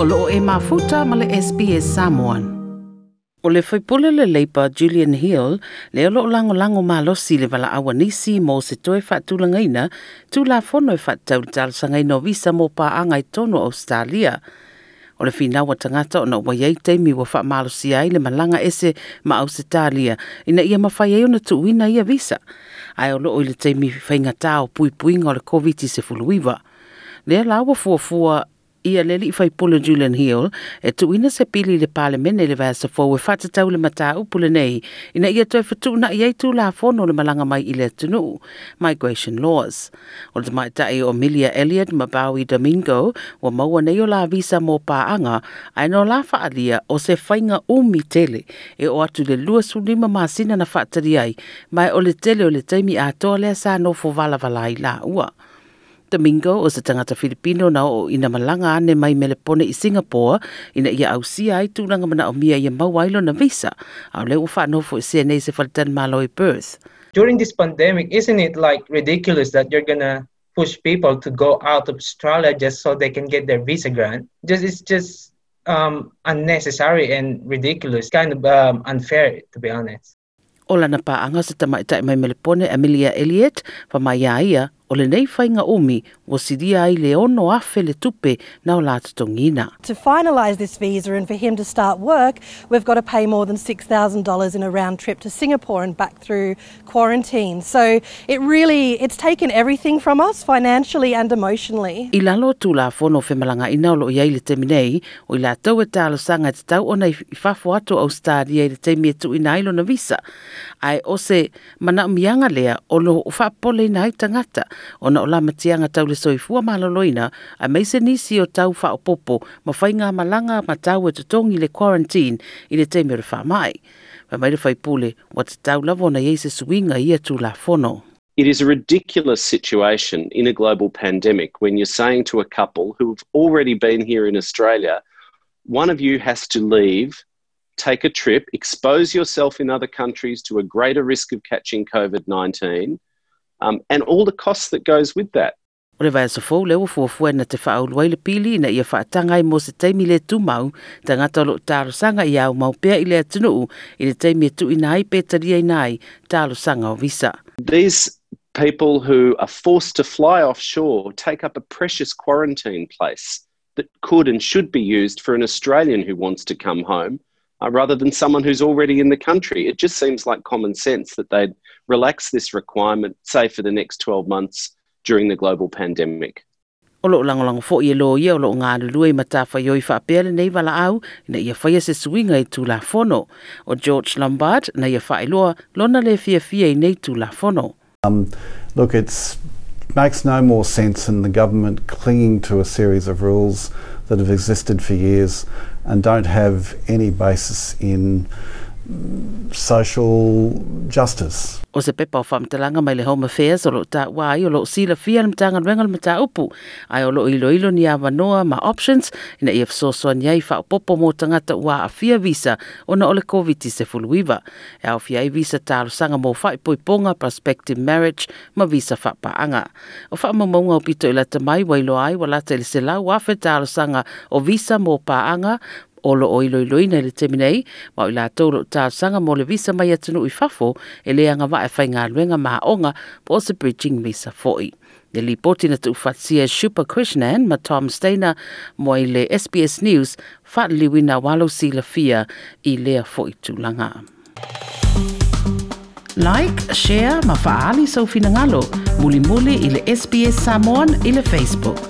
o loo e mafuta ma le SBS Samoan. O le whaipule le leipa Julian Hill, le olo o lango lango mā losi le wala awa nisi se toe whaatula ngaina, tū la whono e whaatau tāl sa ngaino visa mō pā angai tono Australia. O le whina wa tangata o na waiei teimi wa wha malosi ai le malanga ese ma Australia, ina ia mawhai eo na tuwina ia visa. Ai olo o le teimi whaingata o pui puinga o le COVID-19 fuluiva. Lea lawa fuafua fua ia le li fai pulo Julian Hill e tu ina se pili le pale le vasa fo e we fata tau le mata upu le nei ina ia toi fatu na iei tu la fono le malanga mai i tunu migration laws. O te mai tae o Milia Elliot Mabawi Domingo wa maua nei o la visa mo paanga anga a ino la fa alia o se fainga umi tele e o atu le lua sulima masina na fata ai mai o le tele o le taimi atoa lea sa no fo vala vala i ua. Domingo o sa tangata Filipino na o ina malanga ane mai melepone i Singapore ina ia au sia i tūlanga mana o mia ia mawailo na visa. Au leo whanofo i CNA se whalitan malo i Perth. During this pandemic, isn't it like ridiculous that you're gonna push people to go out of Australia just so they can get their visa grant? Just It's just um, unnecessary and ridiculous, kind of um, unfair to be honest. Ola na paanga sa tamaita i mai melepone Amelia Elliott, pa mai o le nei whainga umi wa siria ai le ono afe le tupe na o lātutongina. To finalise this visa and for him to start work, we've got to pay more than $6,000 in a round trip to Singapore and back through quarantine. So it really, it's taken everything from us financially and emotionally. I lalo tu la whono whi malanga i naolo i eile te minei, o i la tau e tālo sanga te tau ona i whafu atu au stādi eile te mia tu i nailo na visa. Ai ose mana umianga lea o lo whapole i nai tangata. ona o la matianga tau le soifua maloloina a meise nisi o tau whaopopo ma whainga malanga ma tau e tutongi le quarantine i le teimi o whamai. Ma mai le whaipule, wa te tau lavona i se suinga i atu la fono. It is a ridiculous situation in a global pandemic when you're saying to a couple who have already been here in Australia, one of you has to leave, take a trip, expose yourself in other countries to a greater risk of catching COVID 19, um, and all the costs that goes with that. O le sofou le na te le pili na ia whaatanga i mo se teimi le tumau lo i au i le atunuu i le teimi nai i nai o visa. These people who are forced to fly offshore take up a precious quarantine place that could and should be used for an Australian who wants to come home uh, rather than someone who's already in the country. It just seems like common sense that they'd relax this requirement, say, for the next 12 months during the global pandemic. O loo langolango fo i lo ia o loo ngā lulue i matafa ioi whaapele nei wala na ia whaia se suinga i tūla O George Lombard na ia whaeloa lona le fia fia i nei tūla Um, look, it's makes no more sense than the government clinging to a series of rules that have existed for years and don't have any basis in social justice. O se pepa o whamitalanga mai le Home Affairs o lo ta wai o lo sila fia le mtanga nwenga mta upu. Ai o lo ilo ilo ni awanoa ma options ina i afsoso e ni ai wha popo mo tangata wā a fia visa o na ole COVID-19 se fuluiva. E au fia i visa ta alo sanga mo wha ipoi ponga prospective marriage ma visa wha paanga. O wha ma maunga o pito i lata mai wailo ai wala lata ili se lau wafe ta alo sanga o visa mo paanga o lo o ilo ilo ina le teminei ma o i lātou lo tāsanga mo le visa mai atunu i fafo e leanga wa e whai ngā luenga onga po se bridging visa fo'i. Le lipoti na tu fatsia Shupa Krishnan ma Tom Steiner mo i le SBS News fat liwi na walo la fia i lea fo'i tūlanga. Like, share, ma faali sau finangalo, muli muli i le SBS Samoan i le Facebook.